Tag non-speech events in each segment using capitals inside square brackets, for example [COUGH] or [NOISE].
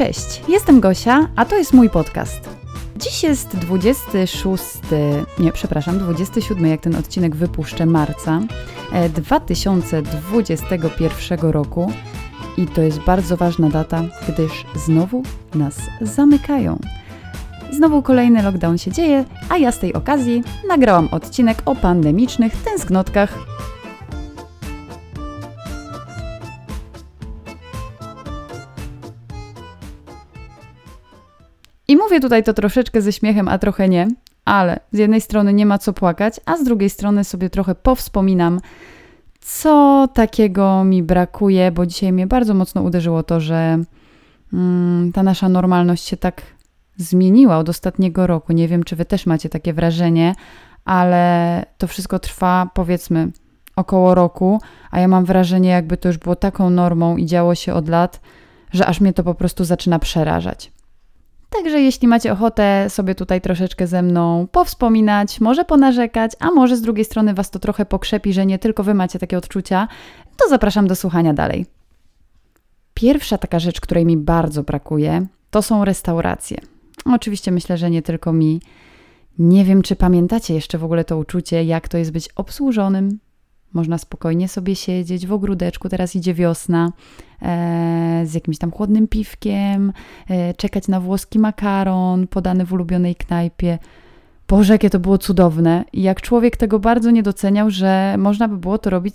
Cześć, jestem Gosia, a to jest mój podcast. Dziś jest 26, nie, przepraszam, 27, jak ten odcinek wypuszczę, marca 2021 e, roku. I to jest bardzo ważna data, gdyż znowu nas zamykają. Znowu kolejny lockdown się dzieje, a ja z tej okazji nagrałam odcinek o pandemicznych tęsknotkach mówię tutaj to troszeczkę ze śmiechem, a trochę nie, ale z jednej strony nie ma co płakać, a z drugiej strony sobie trochę powspominam, co takiego mi brakuje, bo dzisiaj mnie bardzo mocno uderzyło to, że mm, ta nasza normalność się tak zmieniła od ostatniego roku. Nie wiem, czy wy też macie takie wrażenie, ale to wszystko trwa powiedzmy około roku, a ja mam wrażenie, jakby to już było taką normą i działo się od lat, że aż mnie to po prostu zaczyna przerażać. Także jeśli macie ochotę sobie tutaj troszeczkę ze mną powspominać, może ponarzekać, a może z drugiej strony Was to trochę pokrzepi, że nie tylko Wy macie takie odczucia, to zapraszam do słuchania dalej. Pierwsza taka rzecz, której mi bardzo brakuje, to są restauracje. Oczywiście myślę, że nie tylko mi. Nie wiem, czy pamiętacie jeszcze w ogóle to uczucie, jak to jest być obsłużonym można spokojnie sobie siedzieć w ogródeczku, teraz idzie wiosna, e, z jakimś tam chłodnym piwkiem, e, czekać na włoski makaron podany w ulubionej knajpie. Boże, jakie to było cudowne. Jak człowiek tego bardzo nie doceniał, że można by było to robić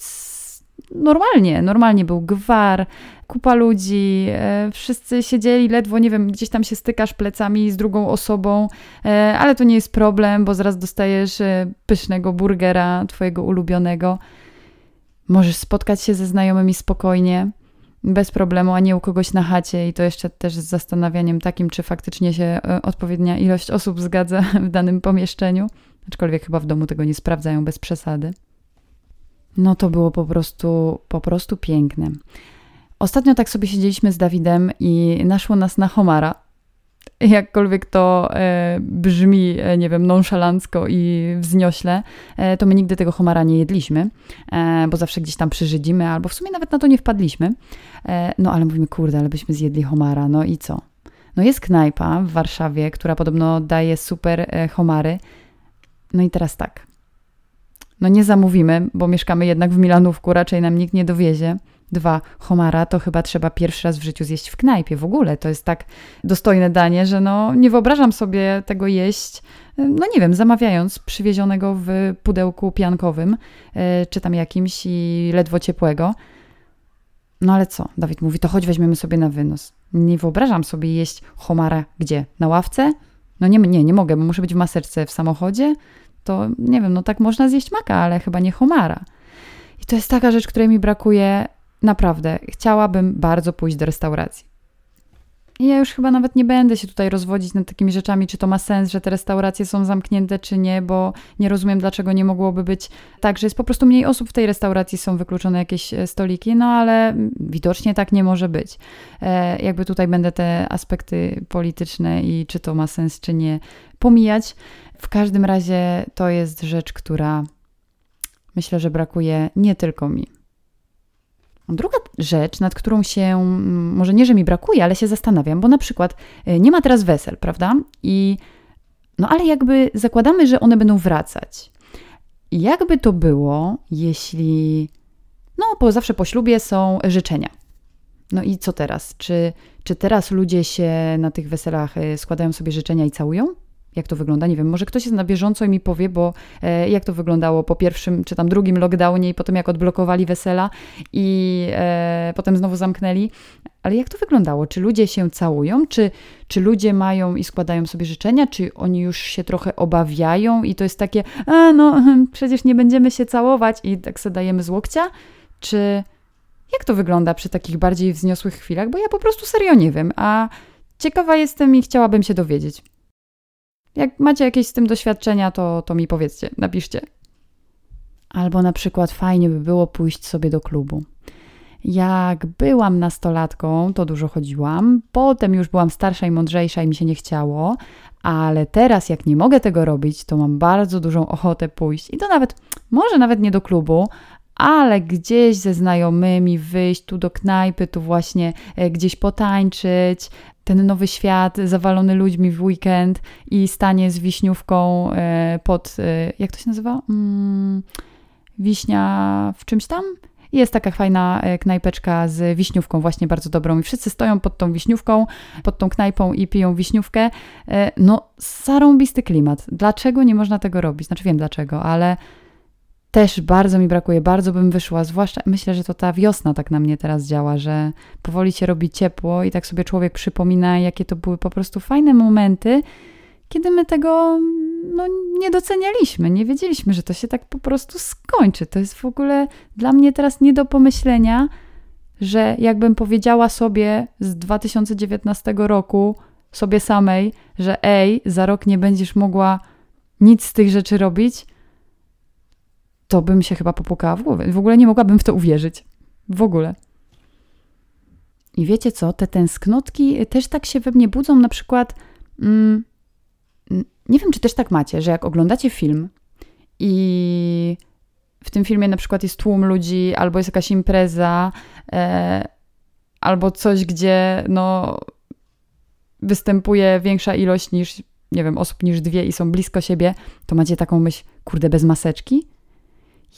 normalnie. Normalnie był gwar, kupa ludzi, e, wszyscy siedzieli ledwo, nie wiem, gdzieś tam się stykasz plecami z drugą osobą, e, ale to nie jest problem, bo zaraz dostajesz e, pysznego burgera, twojego ulubionego. Możesz spotkać się ze znajomymi spokojnie, bez problemu, a nie u kogoś na chacie i to jeszcze też z zastanawianiem takim, czy faktycznie się e, odpowiednia ilość osób zgadza [LAUGHS] w danym pomieszczeniu. Aczkolwiek chyba w domu tego nie sprawdzają bez przesady. No to było po prostu, po prostu piękne. Ostatnio tak sobie siedzieliśmy z Dawidem i naszło nas na homara jakkolwiek to e, brzmi, e, nie wiem, nonszalancko i wzniośle, e, to my nigdy tego homara nie jedliśmy, bo zawsze gdzieś tam przyżydzimy, albo w sumie nawet na to nie wpadliśmy. No ale mówimy, kurde, ale byśmy zjedli homara, no i co? No jest knajpa w Warszawie, która podobno daje super homary. No i teraz tak. No nie zamówimy, bo mieszkamy jednak w Milanówku, raczej nam nikt nie dowiezie. Dwa, homara to chyba trzeba pierwszy raz w życiu zjeść w knajpie. W ogóle to jest tak dostojne danie, że no nie wyobrażam sobie tego jeść, no nie wiem, zamawiając przywiezionego w pudełku piankowym, e, czy tam jakimś i ledwo ciepłego. No ale co? Dawid mówi, to chodź weźmiemy sobie na wynos. Nie wyobrażam sobie jeść homara gdzie? Na ławce? No nie, nie, nie mogę, bo muszę być w maseczce w samochodzie. To nie wiem, no tak można zjeść maka, ale chyba nie homara. I to jest taka rzecz, której mi brakuje Naprawdę, chciałabym bardzo pójść do restauracji. I ja już chyba nawet nie będę się tutaj rozwodzić nad takimi rzeczami, czy to ma sens, że te restauracje są zamknięte, czy nie, bo nie rozumiem, dlaczego nie mogłoby być tak, że jest po prostu mniej osób w tej restauracji, są wykluczone jakieś e, stoliki, no ale widocznie tak nie może być. E, jakby tutaj będę te aspekty polityczne i czy to ma sens, czy nie pomijać. W każdym razie to jest rzecz, która myślę, że brakuje nie tylko mi. Druga rzecz, nad którą się, mm, może nie, że mi brakuje, ale się zastanawiam, bo na przykład y, nie ma teraz wesel, prawda? I no ale jakby zakładamy, że one będą wracać. Jakby to było, jeśli, no bo zawsze po ślubie są życzenia. No i co teraz? Czy, czy teraz ludzie się na tych weselach y, składają sobie życzenia i całują? Jak to wygląda. Nie wiem, może ktoś jest na bieżąco i mi powie, bo e, jak to wyglądało po pierwszym czy tam drugim lockdownie i potem jak odblokowali wesela i e, potem znowu zamknęli. Ale jak to wyglądało? Czy ludzie się całują? Czy, czy ludzie mają i składają sobie życzenia? Czy oni już się trochę obawiają i to jest takie, a no [LAUGHS] przecież nie będziemy się całować i tak sobie dajemy z łokcia? Czy jak to wygląda przy takich bardziej wzniosłych chwilach? Bo ja po prostu serio nie wiem, a ciekawa jestem i chciałabym się dowiedzieć. Jak macie jakieś z tym doświadczenia, to, to mi powiedzcie, napiszcie. Albo na przykład fajnie by było pójść sobie do klubu. Jak byłam nastolatką, to dużo chodziłam, potem już byłam starsza i mądrzejsza i mi się nie chciało, ale teraz jak nie mogę tego robić, to mam bardzo dużą ochotę pójść i to nawet, może nawet nie do klubu, ale gdzieś ze znajomymi wyjść tu do knajpy, tu właśnie e, gdzieś potańczyć, ten nowy świat zawalony ludźmi w weekend i stanie z wiśniówką e, pod, e, jak to się nazywa? Mm, wiśnia w czymś tam? Jest taka fajna e, knajpeczka z wiśniówką, właśnie bardzo dobrą. I wszyscy stoją pod tą wiśniówką, pod tą knajpą i piją wiśniówkę. No, zarąbisty klimat. Dlaczego nie można tego robić? Znaczy wiem dlaczego, ale też bardzo mi brakuje, bardzo bym wyszła, zwłaszcza myślę, że to ta wiosna tak na mnie teraz działa, że powoli się robi ciepło i tak sobie człowiek przypomina, jakie to były po prostu fajne momenty, kiedy my tego no, nie docenialiśmy, nie wiedzieliśmy, że to się tak po prostu skończy. To jest w ogóle dla mnie teraz nie do pomyślenia, że jakbym powiedziała sobie z 2019 roku, sobie samej, że ej, za rok nie będziesz mogła nic z tych rzeczy robić, to bym się chyba popukała w głowę. W ogóle nie mogłabym w to uwierzyć. W ogóle. I wiecie co? Te tęsknotki też tak się we mnie budzą. Na przykład, mm, nie wiem, czy też tak macie, że jak oglądacie film i w tym filmie na przykład jest tłum ludzi, albo jest jakaś impreza, e, albo coś, gdzie no, występuje większa ilość niż, nie wiem, osób niż dwie i są blisko siebie, to macie taką myśl, kurde, bez maseczki?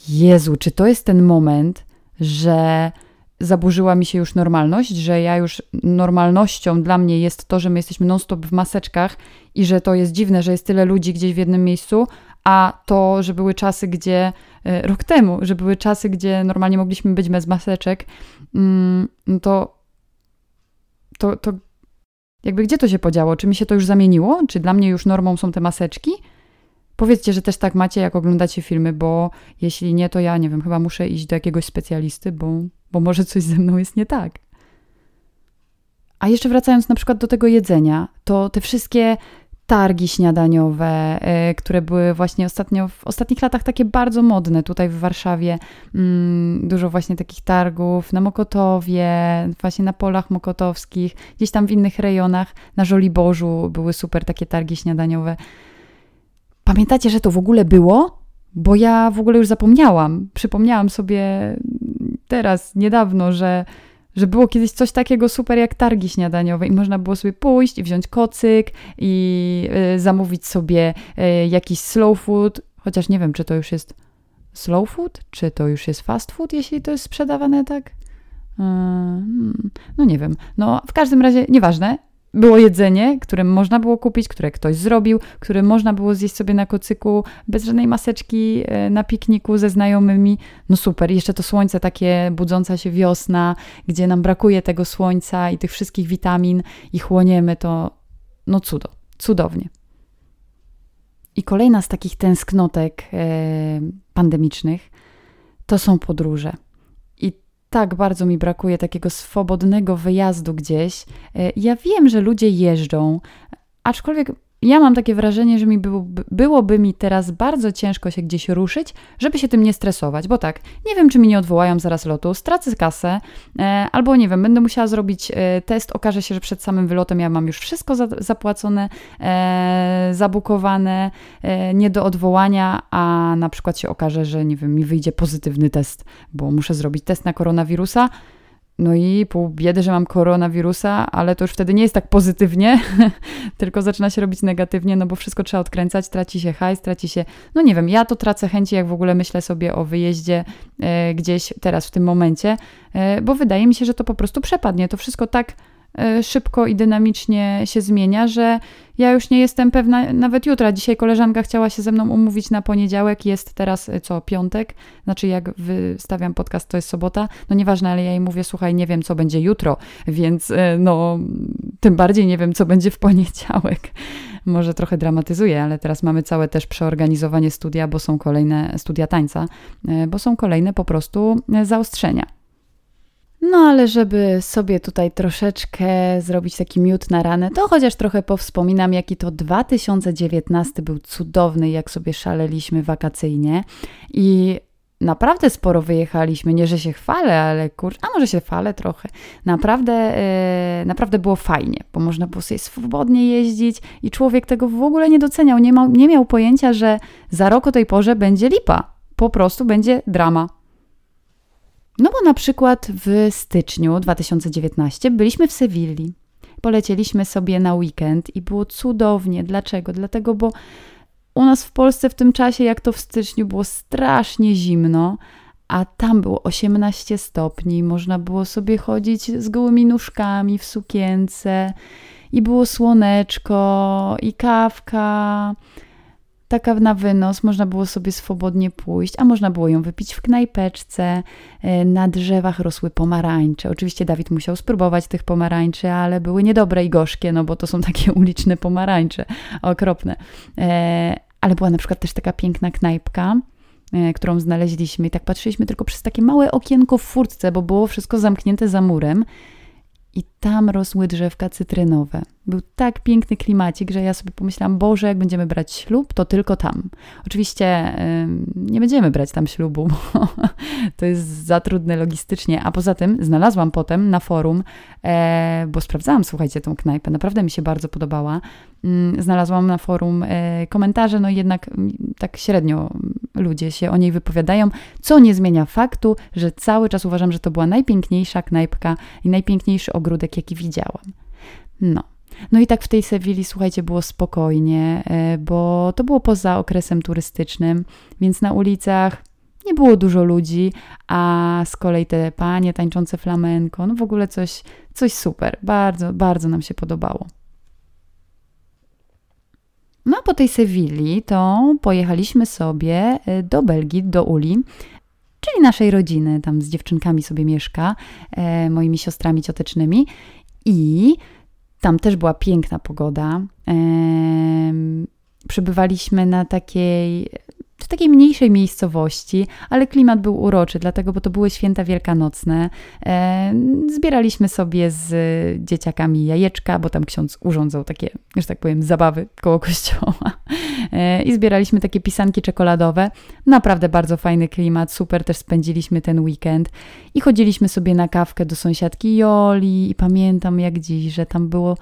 Jezu, czy to jest ten moment, że zaburzyła mi się już normalność, że ja już normalnością dla mnie jest to, że my jesteśmy non-stop w maseczkach i że to jest dziwne, że jest tyle ludzi gdzieś w jednym miejscu, a to, że były czasy, gdzie e, rok temu, że były czasy, gdzie normalnie mogliśmy być bez maseczek, mm, no to, to, to jakby gdzie to się podziało? Czy mi się to już zamieniło? Czy dla mnie już normą są te maseczki? Powiedzcie, że też tak macie, jak oglądacie filmy, bo jeśli nie, to ja nie wiem, chyba muszę iść do jakiegoś specjalisty, bo, bo może coś ze mną jest nie tak. A jeszcze wracając na przykład do tego jedzenia, to te wszystkie targi śniadaniowe, y, które były właśnie ostatnio, w ostatnich latach takie bardzo modne tutaj w Warszawie. Mm, dużo właśnie takich targów na Mokotowie, właśnie na polach mokotowskich, gdzieś tam w innych rejonach, na Żoliborzu były super takie targi śniadaniowe. Pamiętacie, że to w ogóle było? Bo ja w ogóle już zapomniałam. Przypomniałam sobie teraz, niedawno, że, że było kiedyś coś takiego super jak targi śniadaniowe i można było sobie pójść i wziąć kocyk i y, zamówić sobie y, jakiś slow food, chociaż nie wiem, czy to już jest slow food, czy to już jest fast food, jeśli to jest sprzedawane tak. Y, hmm, no nie wiem. No w każdym razie, nieważne było jedzenie, które można było kupić, które ktoś zrobił, które można było zjeść sobie na kocyku bez żadnej maseczki e, na pikniku ze znajomymi. No super, jeszcze to słońce takie budząca się wiosna, gdzie nam brakuje tego słońca i tych wszystkich witamin i chłoniemy to, no cudo, cudownie. I kolejna z takich tęsknotek e, pandemicznych to są podróże tak bardzo mi brakuje takiego swobodnego wyjazdu gdzieś. E, ja wiem, że ludzie jeżdżą, aczkolwiek ja mam takie wrażenie, że mi byłoby, byłoby mi teraz bardzo ciężko się gdzieś ruszyć, żeby się tym nie stresować, bo tak, nie wiem, czy mi nie odwołają zaraz lotu, stracę kasę, e, albo nie wiem, będę musiała zrobić e, test, okaże się, że przed samym wylotem ja mam już wszystko za, zapłacone, e, zabukowane, e, nie do odwołania, a na przykład się okaże, że nie wiem, mi wyjdzie pozytywny test, bo muszę zrobić test na koronawirusa, no i pół biedy, że mam koronawirusa, ale to już wtedy nie jest tak pozytywnie, [LAUGHS] tylko zaczyna się robić negatywnie, no bo wszystko trzeba odkręcać, traci się hajs, traci się, no nie wiem, ja to tracę chęci, jak w ogóle myślę sobie o wyjeździe e, gdzieś teraz w tym momencie, e, bo wydaje mi się, że to po prostu przepadnie. To wszystko tak szybko i dynamicznie się zmienia, że ja już nie jestem pewna nawet jutra. Dzisiaj koleżanka chciała się ze mną umówić na poniedziałek, jest teraz e, co, piątek, znaczy jak wystawiam podcast, to jest sobota, no nieważne, ale ja jej mówię, słuchaj, nie wiem, co będzie jutro, więc e, no, tym bardziej nie wiem, co będzie w poniedziałek. Może trochę dramatyzuję, ale teraz mamy całe też przeorganizowanie studia, bo są kolejne studia tańca, bo są kolejne po prostu zaostrzenia. No ale żeby sobie tutaj troszeczkę zrobić taki miód na ranę, to chociaż trochę powspominam, jaki to 2019 był cudowny, jak sobie szaleliśmy wakacyjnie i naprawdę sporo wyjechaliśmy. Nie, że się chwalę, ale kurczę, a może się chwalę trochę. Naprawdę, yy, naprawdę było fajnie, bo można było sobie swobodnie jeździć i człowiek tego w ogóle nie doceniał. Nie, ma, nie miał pojęcia, że za rok o tej porze będzie lipa. Po prostu będzie drama. No bo na przykład w styczniu 2019 byliśmy w Sewilli. Polecieliśmy sobie na weekend i było cudownie. Dlaczego? Dlatego, bo u nas w Polsce w tym czasie, jak to w styczniu, było strasznie zimno, a tam było 18 stopni. Można było sobie chodzić z gołymi nóżkami w sukience i było słoneczko i kawka taka na wynos, można było sobie swobodnie pójść, a można było ją wypić w knajpeczce. E, na drzewach rosły pomarańcze. Oczywiście Dawid musiał spróbować tych pomarańczy, ale były niedobre i gorzkie, no bo to są [LAUGHS] takie uliczne pomarańcze, okropne. E, ale była na przykład też taka piękna knajpka, e, którą znaleźliśmy i tak patrzyliśmy tylko przez takie małe okienko w furtce, bo było wszystko zamknięte za murem i tam rosły drzewka cytrynowe. Był tak piękny klimacik, że ja sobie pomyślałam, Boże, jak będziemy brać ślub, to tylko tam. Oczywiście nie będziemy brać tam ślubu, [LAUGHS] bo to jest za trudne logistycznie. A poza tym znalazłam potem na forum, e, bo sprawdzałam, słuchajcie, tą knajpę, naprawdę mi się bardzo podobała. Mm, znalazłam na forum e, komentarze, no jednak mm, tak średnio ludzie się o niej wypowiadają, co nie zmienia faktu, że cały czas uważam, że to była najpiękniejsza knajpka i najpiękniejszy ogródek, jaki widziałam. No. No i tak w tej Sewilli, słuchajcie, było spokojnie, e, bo to było poza okresem turystycznym, więc na ulicach nie było dużo ludzi, a z kolei te panie tańczące flamenko, no w ogóle coś, coś super. Bardzo, bardzo nam się podobało. No a po tej Sewilli to pojechaliśmy sobie e, do Belgii, do Uli, czyli naszej rodziny. Tam z dziewczynkami sobie mieszka, e, moimi siostrami ciotecznymi i tam też była piękna pogoda. Przybywaliśmy na takiej w takiej mniejszej miejscowości, ale klimat był uroczy, dlatego, bo to były święta wielkanocne. E, zbieraliśmy sobie z dzieciakami jajeczka, bo tam ksiądz urządzał takie, że tak powiem, zabawy koło [LAUGHS] kościoła. E, I zbieraliśmy takie pisanki czekoladowe. Naprawdę bardzo fajny klimat, super też spędziliśmy ten weekend. I chodziliśmy sobie na kawkę do sąsiadki Joli i pamiętam jak dziś, że tam było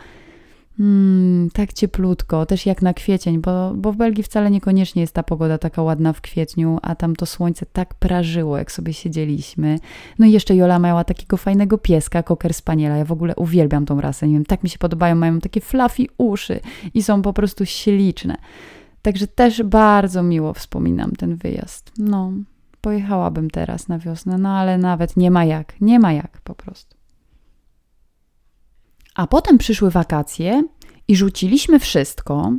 Hmm, tak cieplutko, też jak na kwiecień, bo, bo w Belgii wcale niekoniecznie jest ta pogoda taka ładna w kwietniu, a tam to słońce tak prażyło, jak sobie siedzieliśmy. No i jeszcze Jola miała takiego fajnego pieska, koker spaniela. Ja w ogóle uwielbiam tą rasę, nie wiem, tak mi się podobają, mają takie fluffy uszy i są po prostu śliczne. Także też bardzo miło wspominam ten wyjazd. No, pojechałabym teraz na wiosnę, no ale nawet nie ma jak, nie ma jak po prostu. A potem przyszły wakacje i rzuciliśmy wszystko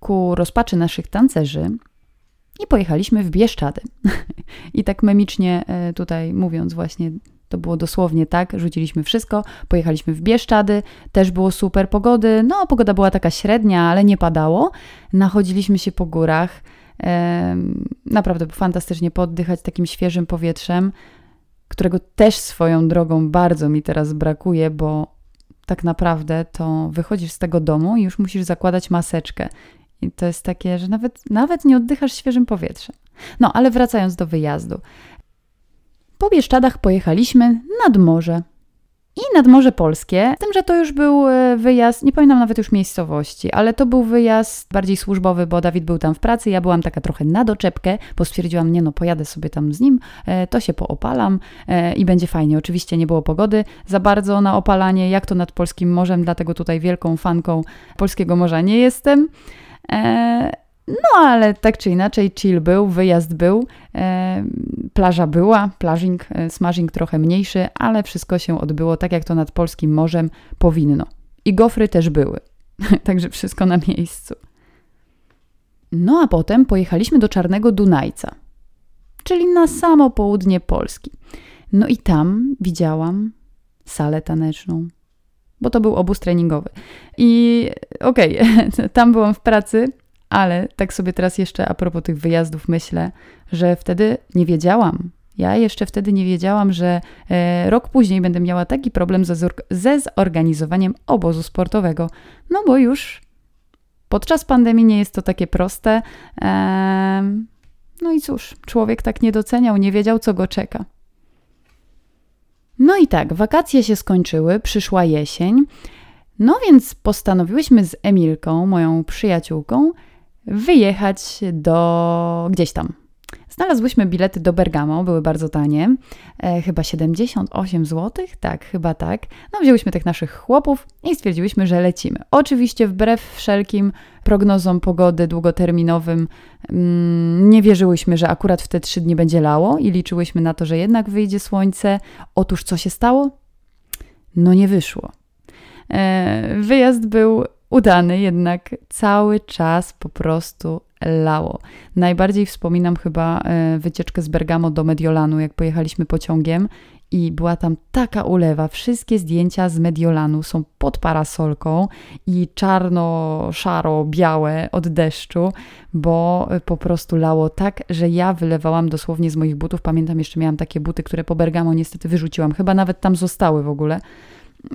ku rozpaczy naszych tancerzy i pojechaliśmy w Bieszczady. [LAUGHS] I tak memicznie e, tutaj mówiąc właśnie to było dosłownie tak, rzuciliśmy wszystko, pojechaliśmy w Bieszczady, też było super pogody, no pogoda była taka średnia, ale nie padało. Nachodziliśmy się po górach, naprawdę fantastycznie poddychać takim świeżym powietrzem, którego też swoją drogą bardzo mi teraz brakuje, bo tak naprawdę to wychodzisz z tego domu i już musisz zakładać maseczkę. I to jest takie, że nawet, nawet nie oddychasz świeżym powietrzem. No, ale wracając do wyjazdu. Po Bieszczadach pojechaliśmy nad morze i nad Morze Polskie. Z tym, że to już był e, wyjazd, nie pamiętam nawet już miejscowości, ale to był wyjazd bardziej służbowy, bo Dawid był tam w pracy, ja byłam taka trochę na doczepkę, bo stwierdziłam, nie no, pojadę sobie tam z nim, e, to się poopalam e, i będzie fajnie. Oczywiście nie było pogody za bardzo na opalanie, jak to nad Polskim Morzem, dlatego tutaj wielką fanką Polskiego Morza nie jestem. No ale tak czy inaczej, chill był, wyjazd był, e, plaża była, plażing, e, trochę mniejszy, ale wszystko się odbyło tak, jak to nad polskim morzem powinno. I gofry też były, [LAUGHS] także wszystko na miejscu. No a potem pojechaliśmy do Czarnego Dunajca, czyli na samo południe Polski. No i tam widziałam salę taneczną, bo to był obóz treningowy. I okej, okay, [LAUGHS] tam byłam w pracy, ale tak sobie teraz jeszcze a propos tych wyjazdów myślę, że wtedy nie wiedziałam. Ja jeszcze wtedy nie wiedziałam, że e, rok później będę miała taki problem ze, zorganizowaniem obozu sportowego. No bo już podczas pandemii nie jest to takie proste. No i cóż, człowiek tak nie doceniał, nie wiedział, co go czeka. No i tak, wakacje się skończyły, przyszła jesień. No więc postanowiłyśmy z Emilką, moją przyjaciółką, wyjechać do gdzieś tam. Znalazłyśmy bilety do Bergamo, były bardzo tanie, e, chyba 78 zł, tak, chyba tak. No wzięłyśmy tych naszych chłopów i stwierdziłyśmy, że lecimy. Oczywiście wbrew wszelkim prognozom pogody długoterminowym mm, nie wierzyłyśmy, że akurat w te trzy dni będzie lało i liczyłyśmy na to, że jednak wyjdzie słońce. Otóż co się stało? No nie wyszło. E, wyjazd był udany, jednak cały czas po prostu lało. Najbardziej wspominam chyba e, wycieczkę z Bergamo do Mediolanu, jak pojechaliśmy pociągiem i była tam taka ulewa. Wszystkie zdjęcia z Mediolanu są pod parasolką i czarno, szaro, białe od deszczu, bo e, po prostu lało tak, że ja wylewałam dosłownie z moich butów. Pamiętam, jeszcze miałam takie buty, które po Bergamo niestety wyrzuciłam. Chyba nawet tam zostały w ogóle,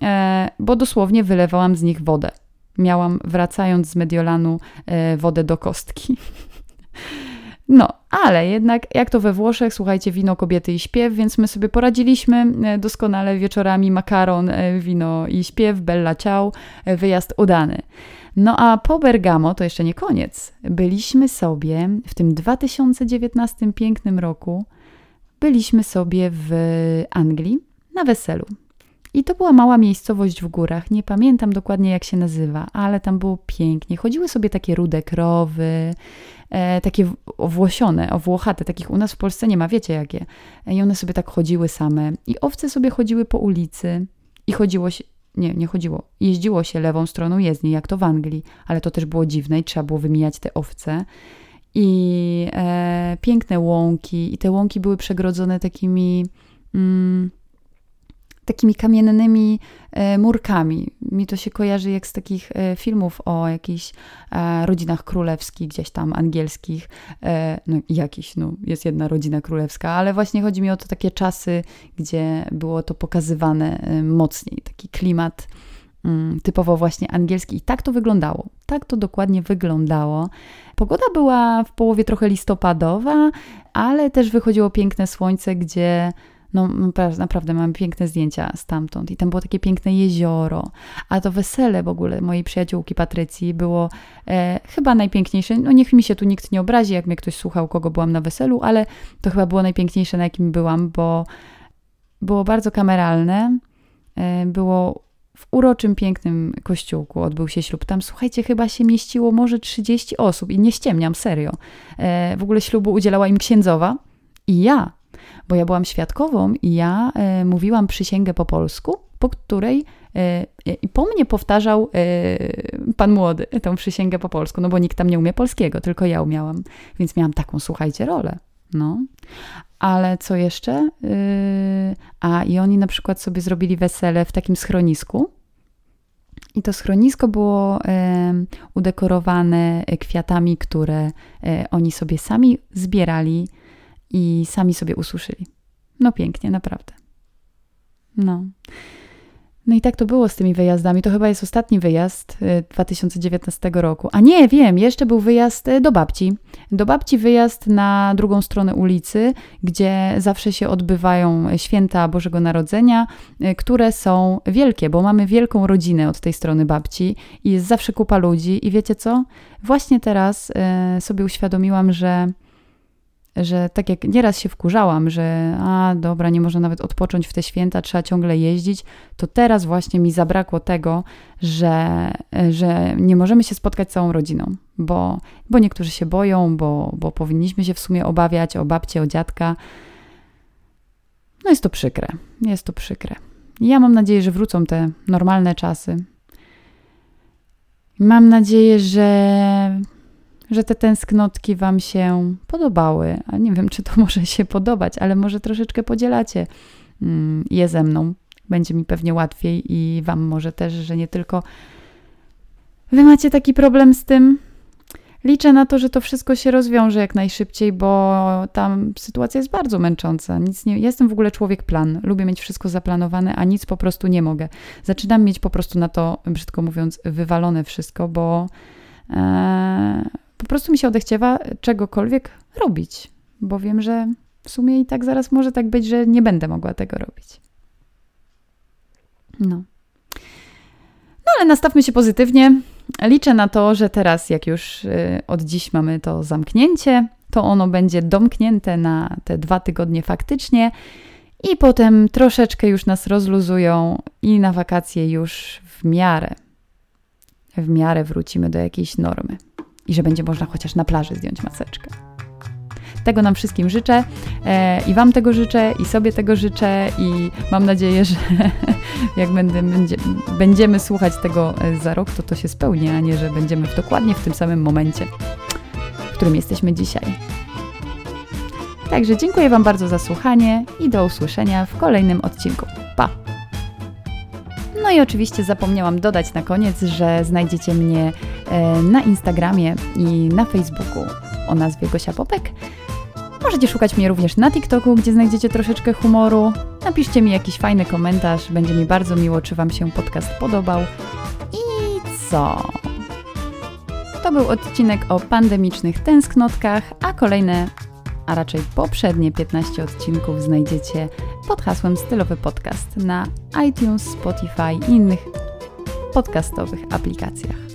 e, bo dosłownie wylewałam z nich wodę miałam wracając z Mediolanu e, wodę do kostki. No, ale jednak jak to we Włoszech, słuchajcie, wino, kobiety i śpiew, więc my sobie poradziliśmy e, doskonale wieczorami makaron, e, wino i śpiew, bella ciao, wyjazd udany. No a po Bergamo, to jeszcze nie koniec, byliśmy sobie w tym 2019 pięknym roku, byliśmy sobie w Anglii na weselu. I to była mała miejscowość w górach. Nie pamiętam dokładnie, jak się nazywa, ale tam było pięknie. Chodziły sobie takie rude krowy, e, takie owłosione, owłochate, takich u nas w Polsce nie ma, wiecie jakie. I one sobie tak chodziły same. I owce sobie chodziły po ulicy i chodziło się, nie, nie chodziło. Jeździło się lewą stroną jezdni, jak to w Anglii, ale to też było dziwne i trzeba było wymijać te owce. I e, piękne łąki, i te łąki były przegrodzone takimi. Mm, takimi kamiennymi e, murkami. Mi to się kojarzy jak z takich e, filmów o jakichś e, rodzinach królewskich, gdzieś tam angielskich. No jakiś, no jest jedna rodzina królewska, ale właśnie chodzi mi o to takie czasy, gdzie było to pokazywane mocniej, taki klimat mm, typowo właśnie angielski. I tak to wyglądało. Tak to dokładnie wyglądało. Pogoda była w połowie trochę listopadowa, ale też wychodziło piękne słońce, gdzie no naprawdę mam piękne zdjęcia stamtąd i tam było takie piękne jezioro, a to wesele w ogóle mojej przyjaciółki Patrycji było e, chyba najpiękniejsze, no niech mi się tu nikt nie obrazi, jak mnie ktoś słuchał, kogo byłam na weselu, ale to chyba było najpiękniejsze, na jakim byłam, bo było bardzo kameralne, e, było w uroczym, pięknym kościółku odbył się ślub. Tam, słuchajcie, chyba się mieściło może 30 osób i nie ściemniam, serio. E, w ogóle ślubu udzielała im księdzowa i ja bo ja byłam świadkową i ja e, mówiłam przysięgę po polsku, po której e, i po mnie powtarzał e, pan młody tą przysięgę po polsku, no bo nikt tam nie umie polskiego, tylko ja umiałam, więc miałam taką, słuchajcie, rolę. No. Ale co jeszcze? E, a i oni na przykład sobie zrobili wesele w takim schronisku. I to schronisko było e, udekorowane kwiatami, które e, oni sobie sami zbierali i sami sobie usłyszeli. No pięknie, naprawdę. No. No i tak to było z tymi wyjazdami. To chyba jest ostatni wyjazd 2019 y, roku. A nie, wiem, jeszcze był wyjazd y, do babci. Do babci wyjazd na drugą stronę ulicy, gdzie zawsze się odbywają święta Bożego Narodzenia, y, które są wielkie, bo mamy wielką rodzinę od tej strony babci i jest zawsze kupa ludzi. I wiecie co? Właśnie teraz sobie uświadomiłam, że że tak jak nieraz się wkurzałam, że a dobra, nie można nawet odpocząć w te święta, trzeba ciągle jeździć, to teraz właśnie mi zabrakło tego, że, że nie możemy się spotkać całą rodziną, bo, bo niektórzy się boją, bo, bo powinniśmy się w sumie obawiać o babcię, o dziadka. No jest to przykre, jest to przykre. Ja mam nadzieję, że wrócą te normalne czasy. Mam nadzieję, że że te tęsknotki Wam się podobały. A nie wiem, czy to [LAUGHS] może się podobać, ale może troszeczkę podzielacie mm, je ze mną. Będzie mi pewnie łatwiej i Wam może też, że nie tylko Wy macie taki problem z tym. Liczę na to, że to wszystko się rozwiąże jak najszybciej, bo tam sytuacja jest bardzo męcząca. Nic nie, jestem w ogóle człowiek plan. Lubię mieć wszystko zaplanowane, a nic po prostu nie mogę. Zaczynam mieć po prostu na to, brzydko mówiąc, wywalone wszystko, bo. Ee, po prostu mi się odechciewa czegokolwiek robić, bo wiem, że w sumie i tak zaraz może tak być, że nie będę mogła tego robić. No. No ale nastawmy się pozytywnie. Liczę na to, że teraz, jak już y, od dziś mamy to zamknięcie, to ono będzie domknięte na te dwa tygodnie faktycznie i potem troszeczkę już nas rozluzują i na wakacje już w miarę, w miarę wrócimy do jakiejś normy i że będzie można chociaż na plaży zdjąć maseczkę. Tego nam wszystkim życzę e, i Wam tego życzę, i sobie tego życzę, i mam nadzieję, że [LAUGHS] jak będę, będzie, będziemy słuchać tego e, za rok, to to się spełni, a nie, że będziemy w dokładnie w tym samym momencie, w którym jesteśmy dzisiaj. Także dziękuję Wam bardzo za słuchanie i do usłyszenia w kolejnym odcinku. Pa! No i oczywiście zapomniałam dodać na koniec, że znajdziecie mnie e, na Instagramie i na Facebooku o nazwie Gosia Popek. Możecie szukać mnie również na TikToku, gdzie znajdziecie troszeczkę humoru. Napiszcie mi jakiś fajny komentarz, będzie mi bardzo miło, czy Wam się podcast podobał. I co? To był odcinek o pandemicznych tęsknotkach, a kolejne, a raczej poprzednie 15 odcinków znajdziecie pod hasłem Stylowy Podcast na iTunes, Spotify i innych podcastowych aplikacjach.